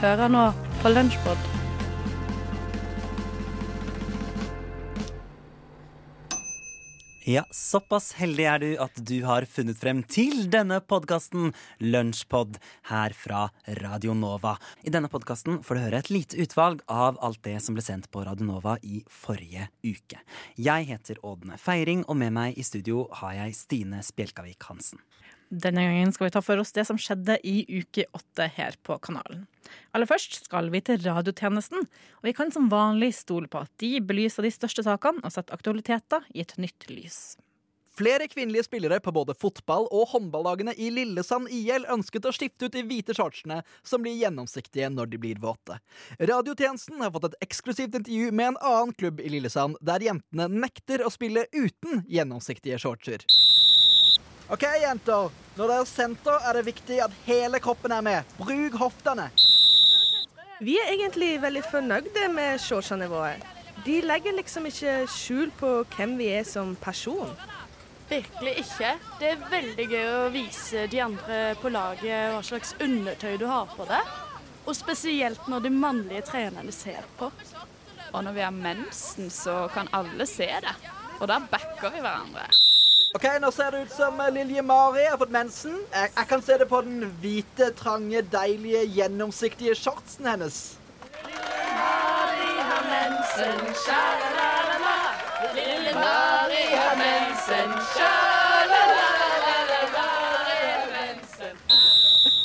Hører nå på Lunsjpod. Ja, såpass heldig er du at du har funnet frem til denne podkasten Lunsjpod her fra Radio Nova. I denne podkasten får du høre et lite utvalg av alt det som ble sendt på Radio Nova i forrige uke. Jeg heter Ådne Feiring, og med meg i studio har jeg Stine Spjelkavik Hansen. Denne gangen skal vi ta for oss det som skjedde i uke åtte her på kanalen. Aller først skal vi til radiotjenesten, og vi kan som vanlig stole på at de belyser de største sakene og setter aktualiteter i et nytt lys. Flere kvinnelige spillere på både fotball- og håndballagene i Lillesand IL ønsket å skifte ut de hvite shortsene, som blir gjennomsiktige når de blir våte. Radiotjenesten har fått et eksklusivt intervju med en annen klubb i Lillesand, der jentene nekter å spille uten gjennomsiktige shortser. OK, jenter. Når dere senter, er det viktig at hele kroppen er med. Bruk hoftene. Vi er egentlig veldig fornøyde med shortsene våre. De legger liksom ikke skjul på hvem vi er som person. Virkelig ikke. Det er veldig gøy å vise de andre på laget hva slags undertøy du har på deg. Og spesielt når de mannlige trenerne ser på. Og når vi har mensen, så kan alle se det. Og da backer vi hverandre. Ok, Nå ser det ut som Lilje Mari har fått mensen. Jeg, jeg, kan se det på den hvite, trange, deilige, gjennomsiktige shortsen hennes. Lille Mari har mensen, sja-la-la-la. Lille Mari har mensen, sja-la-la-la.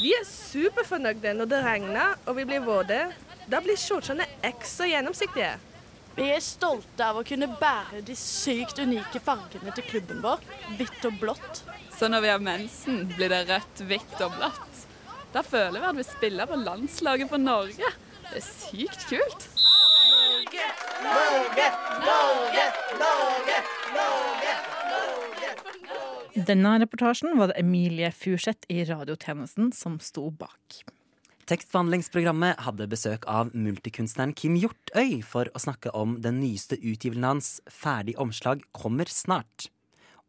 Vi er superfornøyde når det regner og vi blir våte. Da blir shortsene ekstra gjennomsiktige. Vi er stolte av å kunne bære de sykt unike fargene til klubben vår, hvitt og blått. Så når vi har mensen, blir det rødt, hvitt og blått. Da føler vi at vi spiller på landslaget for Norge. Det er sykt kult. Norge, Norge, Norge, Norge, Norge, Norge. Denne reportasjen var det Emilie Furseth i radiotjenesten som sto bak. Tekstbehandlingsprogrammet hadde besøk av multikunstneren Kim Hjortøy for å snakke om den nyeste utgivelsen hans Ferdig omslag kommer snart.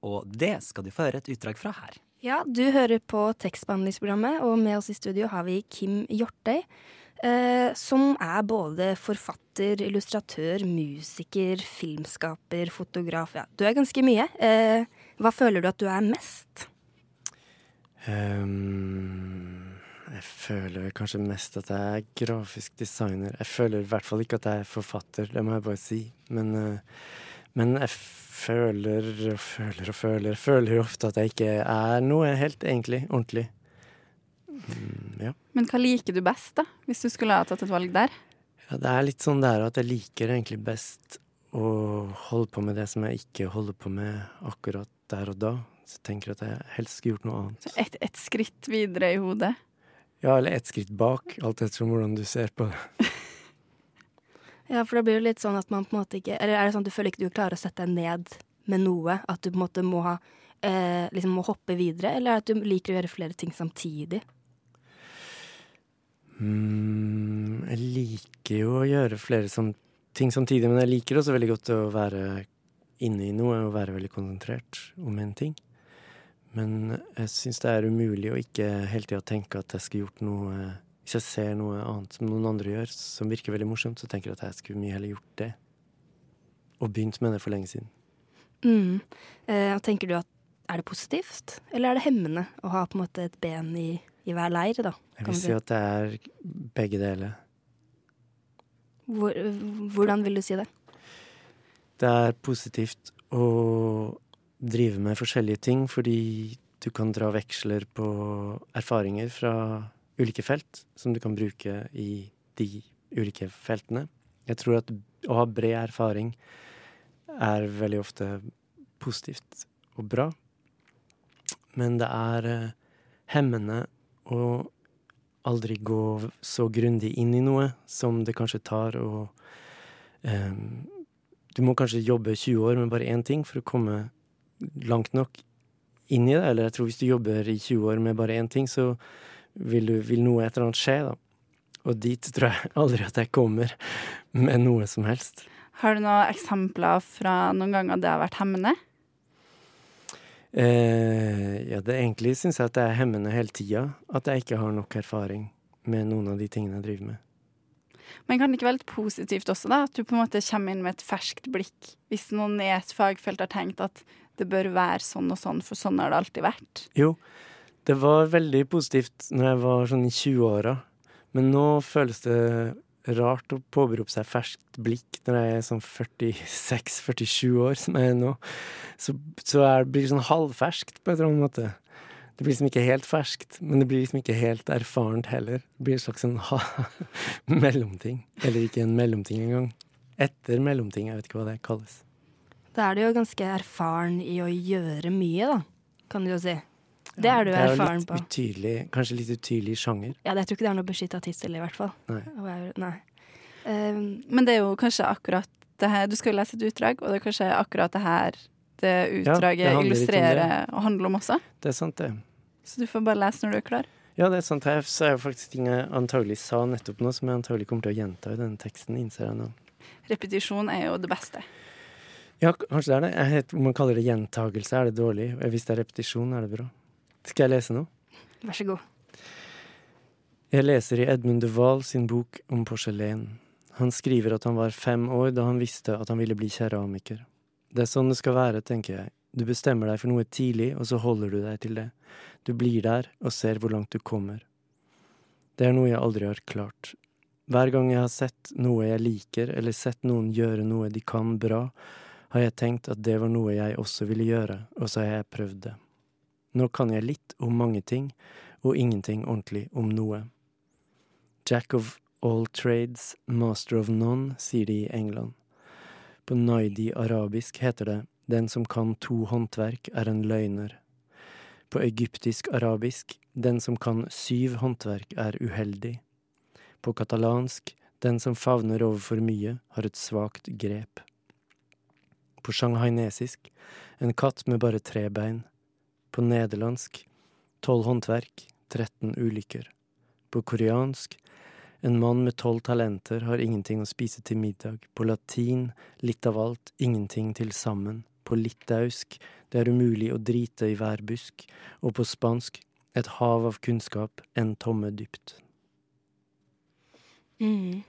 Og det skal du få høre et utdrag fra her. Ja, du hører på tekstbehandlingsprogrammet, og med oss i studio har vi Kim Hjortøy. Eh, som er både forfatter, illustratør, musiker, filmskaper, fotograf. Ja, du er ganske mye. Eh, hva føler du at du er mest? Um, jeg føler vel kanskje mest at jeg er grafisk designer. Jeg føler i hvert fall ikke at jeg er forfatter, det må jeg bare si. Men, uh, men jeg føler og føler og føler føler jo ofte at jeg ikke er noe helt egentlig ordentlig. Mm, ja. Men hva liker du best, da? Hvis du skulle ha tatt et valg der? ja. Det er litt sånn der at jeg liker egentlig best å holde på med det som jeg ikke holder på med akkurat der og da. Så jeg tenker at jeg helst skulle gjort noe annet. Et, et skritt videre i hodet? Ja, eller ett skritt bak, alt ettersom hvordan du ser på det. Ja, for da blir det litt sånn at man på en måte ikke Eller er det sånn at du føler ikke du klarer å sette deg ned med noe? At du på en måte må ha eh, liksom må hoppe videre, eller at du liker å gjøre flere ting samtidig? Mm, jeg liker jo å gjøre flere som, ting samtidig, men jeg liker også veldig godt å være inne i noe og være veldig konsentrert om en ting. Men jeg syns det er umulig å ikke hele tida tenke at jeg skulle gjort noe Hvis jeg ser noe annet som noen andre gjør, som virker veldig morsomt, så tenker jeg at jeg skulle mye heller gjort det. Og begynt med det for lenge siden. Mm. Eh, tenker du at er det positivt, eller er det hemmende å ha på en måte et ben i, i hver leir, da? Jeg vil si at det er begge deler. Hvor, hvordan vil du si det? Det er positivt å drive med forskjellige ting, fordi du kan dra veksler på erfaringer fra ulike felt som du kan bruke i de ulike feltene. Jeg tror at å ha bred erfaring er veldig ofte positivt og bra. Men det er eh, hemmende å aldri gå så grundig inn i noe som det kanskje tar å um, Du må kanskje jobbe 20 år med bare én ting for å komme langt nok inn i det. Eller jeg tror hvis du jobber i 20 år med bare én ting, så vil, du, vil noe et eller annet skje, da. Og dit tror jeg aldri at jeg kommer med noe som helst. Har du noen eksempler fra noen ganger det har vært hemmende? Eh, ja, det egentlig syns jeg at det er hemmende hele tida. At jeg ikke har nok erfaring med noen av de tingene jeg driver med. Men kan det ikke være litt positivt også, da? At du på en måte kommer inn med et ferskt blikk. Hvis noen i et fagfelt har tenkt at det bør være sånn og sånn, for sånn har det alltid vært. Jo, det var veldig positivt når jeg var sånn i 20-åra, men nå føles det rart å påberope seg ferskt blikk når jeg er sånn 46-47 år, som jeg er nå. Så, så det blir sånn halvferskt på en eller annen måte. Det blir liksom ikke helt ferskt, men det blir liksom ikke helt erfarent heller. Det blir en slags sånn ha, mellomting. Eller ikke en mellomting engang. Etter mellomting, jeg vet ikke hva det kalles. Da er du jo ganske erfaren i å gjøre mye, da, kan du jo si. Det er du Det er erfaren litt på. utydelig, kanskje litt utydelig sjanger. Ja, det- jeg tror ikke det er noe beskytta tittel, i hvert fall. Nei. Nei. Um, Men det er jo kanskje akkurat det her Du skal jo lese et utdrag, og det er kanskje akkurat det her det utdraget litt om illustrerer og handler om også. Det er sant, det. Så du får bare lese når du er klar. Ja, det er sant. Jeg sa jo faktisk ting jeg antagelig sa nettopp nå, som jeg antagelig kommer til å gjenta i denne teksten, innser jeg nå. Repetisjon er jo det beste. Ja, kanskje det er det. Jeg vet, om man kaller det gjentagelse, er det dårlig. Hvis det er repetisjon, er det bra. Skal jeg lese nå? vær så god. Jeg leser i Edmund de Waal sin bok om porselen. Han skriver at han var fem år da han visste at han ville bli keramiker. Det er sånn det skal være, tenker jeg. Du bestemmer deg for noe tidlig, og så holder du deg til det. Du blir der og ser hvor langt du kommer. Det er noe jeg aldri har klart. Hver gang jeg har sett noe jeg liker, eller sett noen gjøre noe de kan bra, har jeg tenkt at det var noe jeg også ville gjøre, og så har jeg prøvd det. Nå kan jeg litt om mange ting, og ingenting ordentlig om noe. Jack of all trades, master of none, sier de i England. På naidi-arabisk heter det den som kan to håndverk, er en løgner. På egyptisk-arabisk den som kan syv håndverk, er uheldig. På katalansk den som favner over for mye, har et svakt grep. På shanghainesisk en katt med bare tre bein. På nederlandsk tolv håndverk, 13 ulykker. På koreansk en mann med tolv talenter har ingenting å spise til middag. På latin litt av alt, ingenting til sammen. På litauisk det er umulig å drite i hver busk. Og på spansk et hav av kunnskap, en tomme dypt. Mm.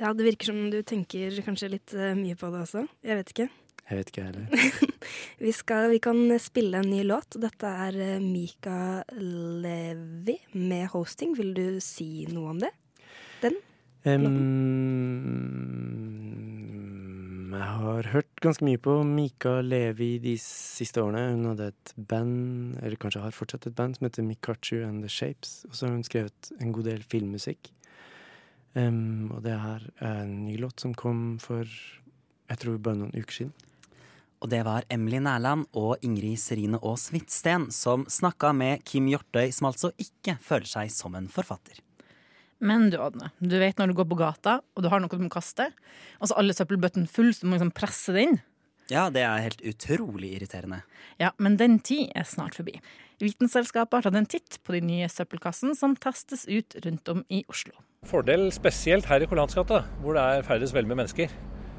Ja, det virker som du tenker kanskje litt eh, mye på det også. Jeg vet ikke. Jeg vet ikke heller. Vi, skal, vi kan spille en ny låt. Dette er eh, Mika Levi med hosting. Vil du si noe om det? Den? Um, jeg har hørt ganske mye på Mika Levi de siste årene. Hun hadde et band, eller kanskje har fortsatt et band, som heter Mikachu and The Shapes. Og så har hun skrevet en god del filmmusikk. Um, og det her er en ny låt som kom for jeg tror bare noen uker siden. Og det var Emily Nærland og Ingrid Serine Aas Hvitsten som snakka med Kim Hjortøy, som altså ikke føler seg som en forfatter. Men du, Ådne, du vet når du går på gata, og du har noe du må kaste, og så alle søppelbøttene full, så du må liksom presse det inn. Ja, det er helt utrolig irriterende. Ja, men den tid er snart forbi. Vitenselskapet har tatt en titt på de nye søppelkassene som testes ut rundt om i Oslo. Fordel spesielt her i Kollansgata, hvor det er færrest med mennesker.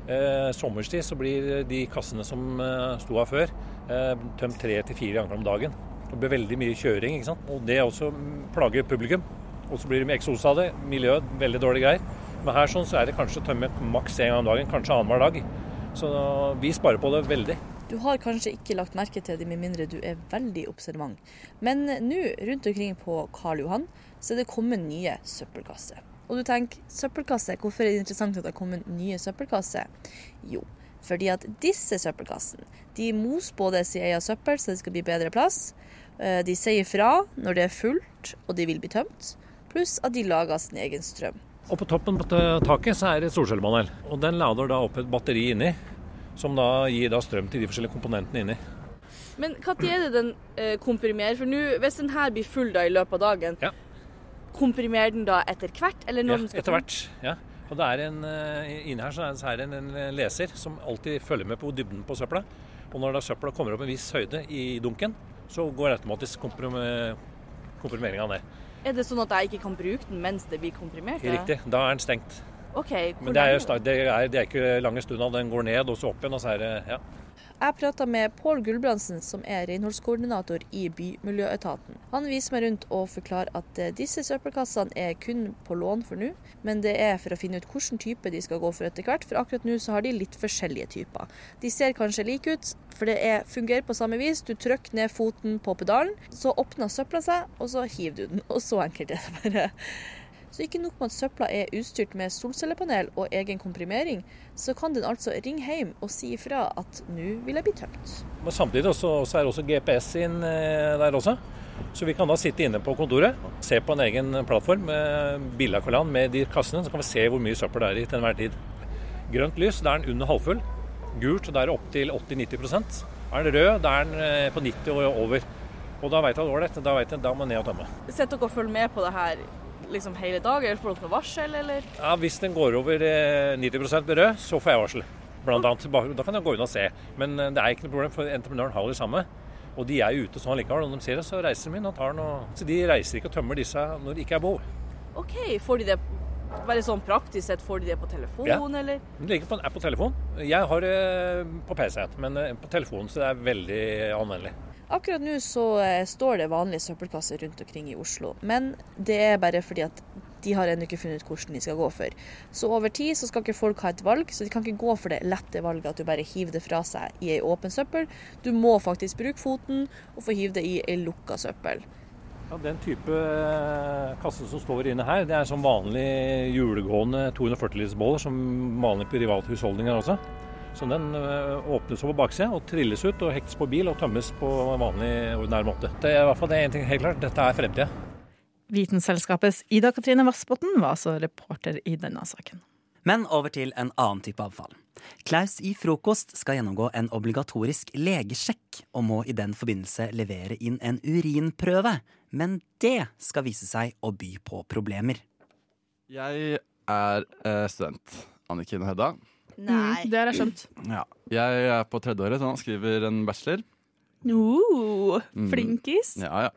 Eh, sommerstid så blir de kassene som eh, sto her før, eh, tømt tre til fire ganger om dagen. Det blir veldig mye kjøring, ikke sant? og det også plager publikum. Og så blir det eksos av det. Miljøet, veldig dårlige greier. Men her sånn så er det kanskje å tømme maks én gang om dagen, kanskje annenhver dag. Så vi sparer på det veldig. Du har kanskje ikke lagt merke til det med mindre du er veldig observant. Men nå rundt omkring på Karl Johan så er det kommet nye søppelkasser. Og du tenker søppelkasse, hvorfor er det interessant at det har kommet nye søppelkasser? Jo, fordi at disse søppelkassene de mos både sin egen søppel så det skal bli bedre plass. Eh, De sier fra når det er fullt og de vil bli tømt. Pluss at de lager sin egen strøm. Og på toppen på taket så er det et solcellepanel. Og den lader da opp et batteri inni, som da gir da strøm til de forskjellige komponentene inni. Men når er det den eh, komprimerer? For nå, hvis den her blir full da i løpet av dagen, Ja. Komprimerer den da etter hvert? Eller når Ja, den skal etter hvert. Ja. Og det er en, inne inni her så er det en, leser som alltid følger med på dybden på søpla. Og når da søpla kommer opp en viss høyde i dunken, så går automatisk komprim- komprimeringa ned. Er det sånn at jeg ikke kan bruke den mens det blir komprimert? Ja? Riktig. Da er den stengt. OK. hvor Men det er, jo det er, det er ikke lange stunda. Den går ned og så opp igjen, og så er det Ja. Jeg prata med Pål Gulbrandsen, som er renholdskoordinator i Bymiljøetaten. Han viser meg rundt og forklarer at eh, disse søppelkassene er kun på lån for nå, men det er for å finne ut hvilken type de skal gå for etter hvert, for akkurat nå så har de litt forskjellige typer. De ser kanskje like ut, for det er, fungerer på samme vis. Du trykker ned foten på pedalen, så åpner søpla seg, og så hiver du den. Og så enkelt er det bare. Så ikke nok med at søpla er utstyrt med solcellepanel og egen komprimering, så kan den altså ringe hjem og si ifra at nå vil jeg bli tømt. Men samtidig også, så er også GPS inn eh, der også. Så vi kan da sitte inne på kontoret, se på en egen plattform med bilde av Kolan med de kassene, så kan vi se hvor mye søppel det er i til enhver tid. Grønt lys, da er den under halvfull. Gult, da er det opptil 80-90% Er den rød, da er den eh, på 90 og over. Og da vet jeg at det er ålreit. Da vet jeg, da må jeg ned og tømme. Sett dere og følg med på det her liksom hele dag, eller får dere noe varsel, eller? Ja, Hvis den går over eh, 90% rød, så får jeg varsel. Blant annet. Da kan jeg gå inn og se. Men eh, det er ikke noe problem, for entreprenøren har det samme. Og de er ute sånn likevel. Når de ser det, så reiser de inn og tar den. Og... Så de reiser ikke og tømmer disse når det ikke er behov. OK, får de det bare sånn praktisk sett, får de det på telefon, Ja. eller? Det ligger på en app på telefon. Jeg har det på PC-en, men eh, på telefonen, så det er veldig anvendelig. Akkurat nå så eh, står det vanlige søppelkasser rundt omkring i Oslo, men det er bare fordi at de har ennå ikke funnet ut hvordan de skal gå for. Så over tid så skal ikke folk ha et valg, så de kan ikke gå for det lette valget at du bare hiver det fra seg i ei åpen søppel. Du må faktisk bruke foten og få hive det i ei lukka søppel. Ja, Den type eh, kasse som står inne her, det er som vanlig julegående 240 liters båler, som vanlige privathusholdninger også. Så den åpnes åpnes på baksida og trilles ut og hektes på bil og tømmes på vanlig ordinær måte. Det er i hvert fall det er en ting helt klart, dette er fremtida. Vitenselskapets Ida Katrine Vassbotn var altså reporter i denne saken. Men over til en annen type avfall. Klaus i Frokost skal gjennomgå en obligatorisk legesjekk, og må i den forbindelse levere inn en urinprøve. Men det skal vise seg å by på problemer. Jeg er eh, student. Anniken Hedda. Nei. Det har jeg skjønt. Ja. Jeg er på tredjeåret og skriver en bachelor. Uh, Mm. flinkis. Ja, ja.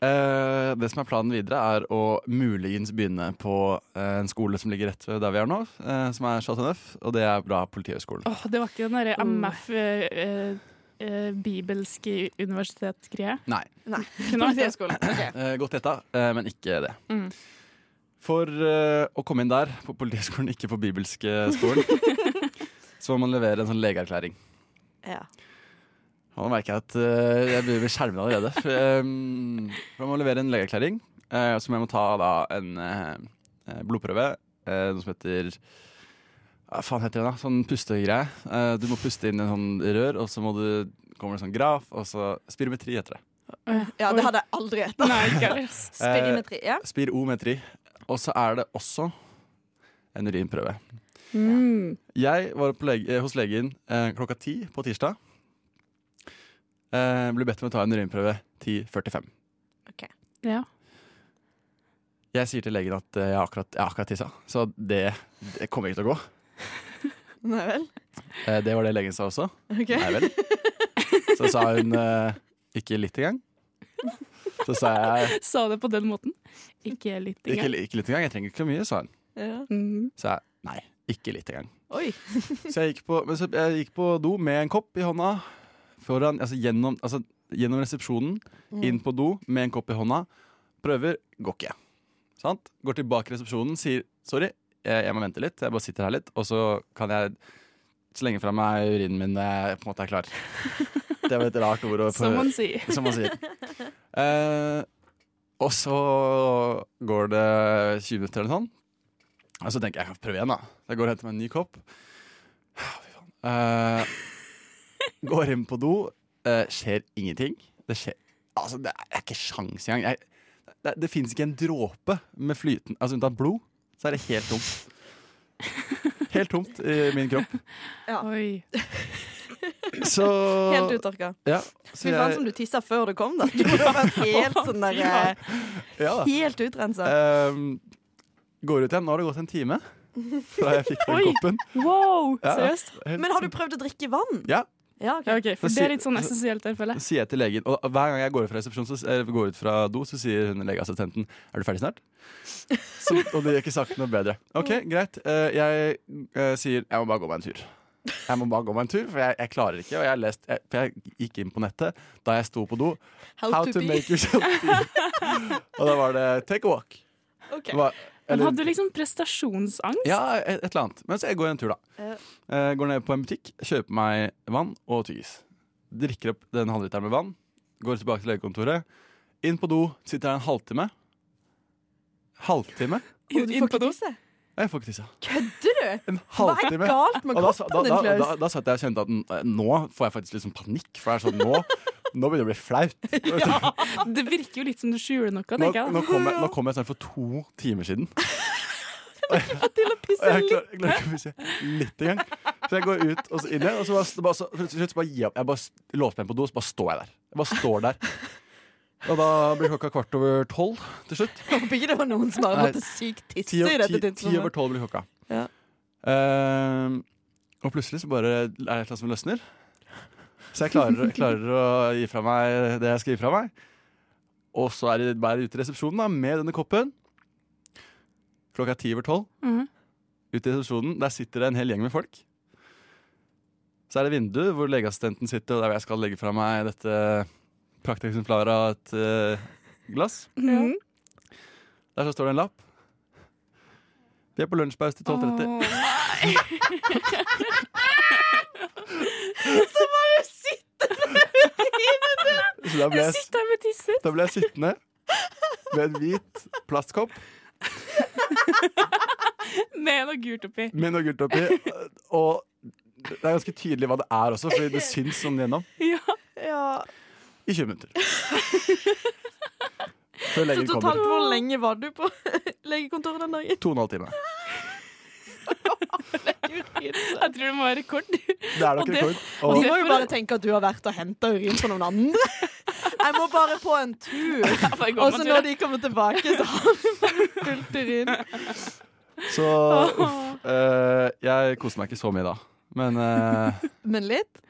Eh, det som er planen videre, er å muligens begynne på eh, en skole som ligger rett ved der vi er nå, eh, som er Chateau Neuf, og det er bra Politihøgskolen. Oh, det var ikke den derre MF eh, eh, bibelske universitetsgreie? Nei. Nei. Politihøgskolen. Okay. Eh, godt gjetta, eh, men ikke det. Mm. For uh, å komme inn der, på Politihøgskolen, ikke på bibelske skolen, så må man levere en sånn legeerklæring. Ja. Og nå merker jeg at uh, jeg begynner å bli skjelven allerede. For, for jeg må levere en legeerklæring, uh, som jeg må ta da en eh, blodprøve. eh, noe som heter Hva faen heter det da? Sånn pustegreie. Eh, du må puste inn i en sånn rør, og så må du kommer det en sånn graf, og så Spirometri heter det. ja, det hadde jeg aldri gjetta. Spirometri. Ja. Spirometri. Og så er det også en urinprøve. Mm. Jeg var lege, eh, hos legen eh, klokka ti på tirsdag. Eh, ble bedt om å ta en urinprøve 10.45. Ja. Jeg sier til legen at eh, jeg har akkurat, jeg akkurat tissa, så det, det kommer ikke til å gå. Nei vel. Eh, det var det legen sa også. Okay. Nei vel. Så sa hun eh, ikke litt engang. Så sa jeg Sa det på den måten. Ikke litt engang. ikke litt engang, jeg trenger ikke så mye, sa hun. Ja. Mm. Så jeg nei, ikke litt engang. Oi. Så jeg gikk på, men så jeg gikk på do med en kopp i hånda foran, altså gjennom, altså gjennom resepsjonen, Mm. inn på do med en kopp i hånda. Prøver, går ikke. Sant? Går tilbake til resepsjonen, sier sorry, jeg, jeg må vente litt, jeg bare sitter her litt, og så kan jeg slenge fra meg urinen min når jeg på en måte er klar. Det var et rart ord. Som man sier. Som man sier. Eh, og så går det 20 minutter eller sånn. Og så tenker jeg jeg kan prøve igjen, da. Jeg går og henter meg en ny kopp. Faen. Eh, går inn på do. Eh, skjer ingenting. Det skjer Altså, det er ikke sjans engang. Jeg, det det fins ikke en dråpe med flyten Altså unntatt blod, så er det helt tomt. Helt tomt i min kropp. Ja. Oi. Så Helt uttørka. Ja, Fy faen som du tissa før du kom, da. Du må ha vært helt sånn der eh, ja. Helt utrensa. Um, går ut igjen. Nå har det gått en time fra jeg fikk den koppen. Wow, Ja, seriøst? Men har du prøvd å drikke vann? Ja. Ja, ok. Ja, ok, for Så det er litt sånn essensielt der, føler Så jeg. sier jeg til legen Og hver gang jeg går ut fra resepsjonen, så, går ut fra do, så sier hun legeassistenten Er du ferdig snart? Så, og det gjør ikke saken noe bedre. OK, greit. Eh, jeg eh, sier jeg må bare gå meg en tur. jeg må bare gå meg en tur, for jeg, jeg klarer ikke. Og jeg, lest, jeg, for jeg gikk inn på nettet da jeg sto på do. How to to, make yourself pee. og da var det take a walk. Ok. Det var- Eller- hadde du liksom prestasjonsangst? Ja, et, et eller annet. Men så jeg går en tur, da. Ja. Eh, går ned på en butikk, kjøper meg vann og tyggis. Drikker opp den halvliteren med vann. Går tilbake til legekontoret. Inn på do, sitter der en halvtime. Halvtime? Og du får ikke tisse? Jeg får ikke tisse. Kødder du? En Hva er galt med kroppen din, da, da, Klaus? da, da satt jeg og kjente at nå får jeg faktisk litt sånn panikk. For det er sånn, nå, nå begynner det å bli flaut. Ja, det virker jo litt som du skjuler noe, Nå, jeg. nå, kom jeg, nå kom jeg sånn for to timer siden. Til å pisse litt. ikke jeg klarer ikke å pisse litt engang. Så jeg går ut og så inn igjen, og så bare, bare, så, til så bare gir jeg bare låser meg på do, så bare står jeg der. Jeg bare står der. Og da blir klokka kvart over tolv til slutt. Håper ikke det var noen som har Nei, sykt tisse i dette ti, ti over tolv blir klokka. Ja. Uh, og plutselig så bare er det et eller annet som løsner. Så jeg klarer, klarer å gi fra meg det jeg skal gi fra meg. Og så er jeg bare ute i resepsjonen da, med denne koppen. Klokka er ti over tolv. Mhm. Ute i resepsjonen, der sitter det en hel gjeng med folk. Så er det vindu hvor legeassistenten sitter, og der jeg skal legge fra meg dette prakteksemplaret av et uh, glass. Mhm. Der så står det en lapp. Vi er på lunsjpause til 12.30. Så bare sitter du Så da ble jeg, Sitter her med tisset. da ble jeg sittende med en hvit plastkopp Med noe gult oppi. med noe gult oppi. Og det er ganske tydelig hva det er også, fordi det syns sånn gjennom. Ja. Ja. I 20 minutter. Før Så totalt kommer. hvor lenge var du på legekontoret den dagen? To og en halv time. Jeg tror det må være rekord. Det er nok Og det- rekord. Og de må jo bare tenke at du har vært og henta urin for noen andre. Jeg må bare på en tur. Og så når de kommer tilbake, så har de fullt urin. Så uff. eh, jeg koste meg ikke så mye da. Men eh, Men litt?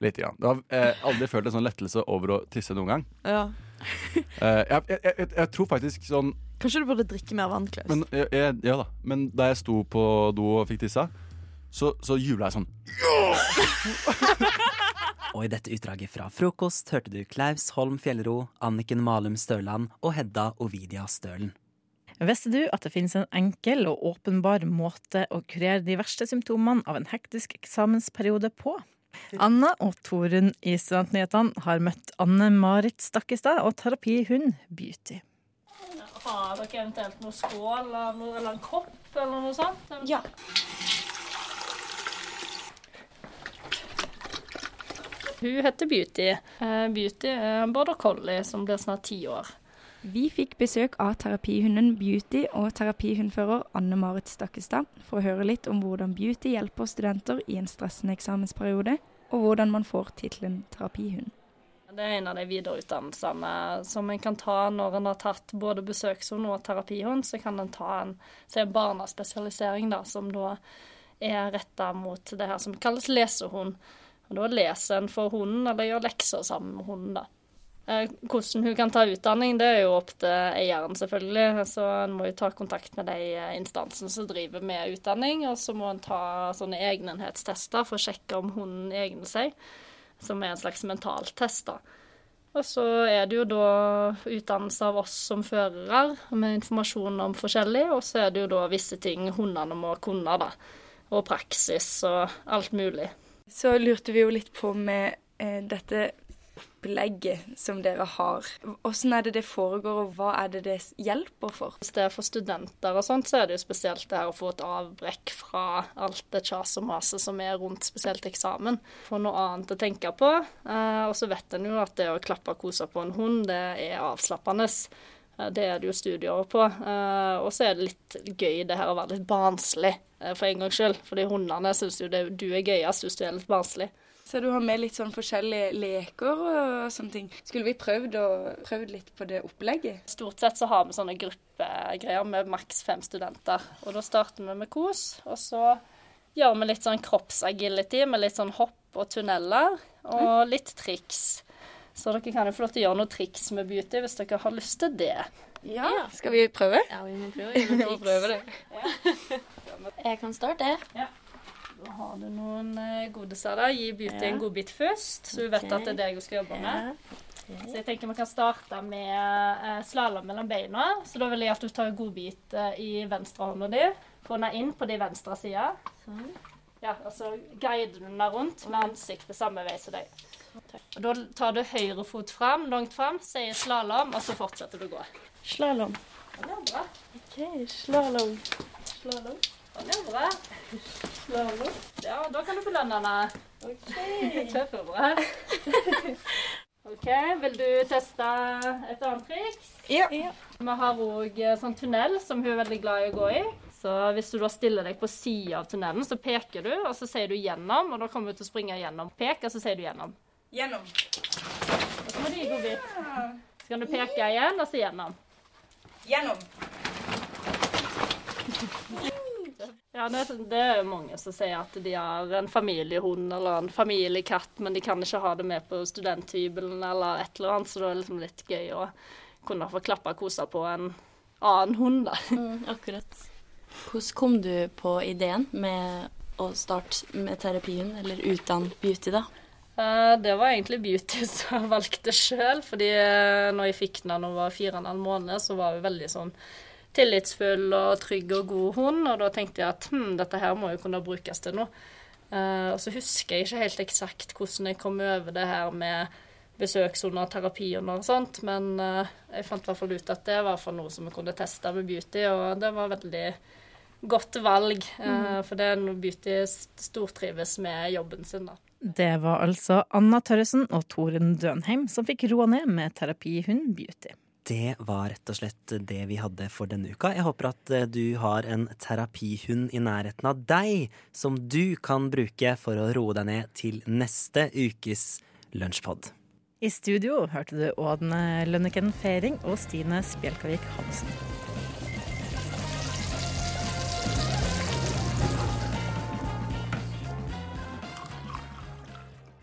lite grann. Det har eh, aldri følt en sånn lettelse over å tisse noen gang. Ja. Eh, jeg, jeg, jeg, jeg tror faktisk sånn Kanskje du burde drikke mer vann, Klaus. Men, jeg, jeg, ja da. Men da jeg sto på do og fikk tissa, så, så jubla jeg sånn. Og i dette utdraget fra frokost hørte du Klaus Holm Fjellro, Anniken Malum Størland og Hedda Ovidia Stølen. Visste du at det finnes en enkel og åpenbar måte å kurere de verste symptomene av en hektisk eksamensperiode på? Anna og Torunn i Studentnyhetene har møtt Anne-Marit Stakkestad og terapihund Beauty. Har dere eventuelt noe skål eller, noe, eller en kopp eller noe sånt? Ja. Hun heter Beauty. Eh, Beauty er border collie som blir snart ti år. Vi fikk besøk av terapihunden Beauty og terapihundfører Anne-Marit Stakkestad for å høre litt om hvordan Beauty hjelper studenter i en stressende eksamensperiode, og hvordan man får tittelen terapihund. Det er en av de videreutdannelsene som en kan ta når en har tatt både besøkshund og terapihund. Så kan en ta en, så en barnaspesialisering, da, som da er retta mot det her som kalles lesehund. Og Da leser en for hunden, eller gjør lekser sammen med hunden. da. Eh, Hvordan hun kan ta utdanning, det er jo opp til eieren, selvfølgelig. Så en må jo ta kontakt med de eh, instansene som driver med utdanning. Og så må en ta sånne egnenhetstester for å sjekke om hunden egner seg. Som er en slags mentaltest, da. Og så er det jo da utdannelse av oss som førere, med informasjon om forskjellig. Og så er det jo da visse ting hundene må kunne, da. Og praksis og alt mulig. Så lurte vi jo litt på med eh, dette opplegget som dere har. Hvordan er det det foregår, og hva er det det hjelper for? Hvis det er for studenter og sånt, så er det jo spesielt det her å få et avbrekk fra alt det kjas og maset som er rundt spesielt eksamen. Få noe annet å tenke på. Eh, og så vet en jo at det å klappe og kose på en hund, det er avslappende. Eh, Det er det jo studier på. Eh, og så er det litt gøy det her å være litt barnslig, eh, for en gangs skyld. Fordi hundene syns jo det, du er gøyest hvis du er litt barnslig. Så du har med litt sånn forskjellige leker og sånne ting. Skulle vi prøvd, prøvd litt på det opplegget? Stort sett så har vi sånne gruppegreier med maks fem studenter. Og da starter vi med kos, og så gjør vi litt sånn kroppsagility med litt sånn hopp og tunneler, og litt triks. Så dere kan jo få lov til å gjøre noen triks med beauty hvis dere har lyst til det. Ja, skal vi prøve? Ja, vi må prøve. Vi må prøve det. Jeg kan starte. Ja. Da har du noen godeser godiser der. Gi Beauty Ja. en godbit først, så hun vet okay. at det er det hun skal jobbe med. Så jeg tenker vi kan starte med eh, slalåm mellom beina. Så da vil jeg at du tar en godbit eh, i venstrehånda di. Få den inn på de venstre sida. Ja, altså guide den rundt med ansiktet samme vei som deg. Og Da tar du høyre fot fram, langt fram, sier slalåm, og så fortsetter du å gå. Slalåm. Ja, bra. OK, slalåm. Slalåm. Er bra. Slalåm. Ja, da kan du belønne henne. Kjempebra. OK, vil du teste et annet triks? Ja. Vi har òg sånn tunnel som hun er veldig glad i å gå i. Så hvis du da stiller deg på sida av tunnelen, så peker du, og så sier du 'gjennom', og da kommer du til å springe gjennom. Pek, og så sier du 'gjennom'. Gjennom. Og så må du gi vidt. Så kan du peke igjen, og så 'gjennom'. Gjennom. Ja, det, det er mange som sier at de har en familiehund eller en familiekatt, men de kan ikke ha det med på studenthybelen eller et eller annet, så det er liksom litt gøy å kunne få klappa og kose på en annen hund, da. Mm, akkurat. Hvordan kom du på ideen med å starte med terapien, eller utdanne Beauty, da? Eh, Det var egentlig Beauty som jeg valgte sjøl, fordi eh, når jeg fikk den da hun var fire og en halv måned, så var hun veldig sånn tillitsfull og trygg og god hund, og da tenkte jeg at hm, dette her må jo kunne brukes til noe. Eh, og så husker jeg ikke helt eksakt hvordan jeg kom over det her med besøkshunder, terapihunder og sånt, men eh, jeg fant i hvert fall ut at det var noe som vi kunne teste med Beauty, og det var veldig godt valg, eh, Mhm. for det er noe Beauty stortrives med jobben sin, da. Det var altså Anna Tørresen og Toren Dønheim som fikk roa ned med terapihund Beauty. Det var rett og slett det vi hadde for denne uka. Jeg håper at eh, du har en terapihund i nærheten av deg, som du kan bruke for å roe deg ned til neste ukes lunsjpod. I studio hørte du Ådne Lønneken Fering og Stine Spjelkavik Hansen.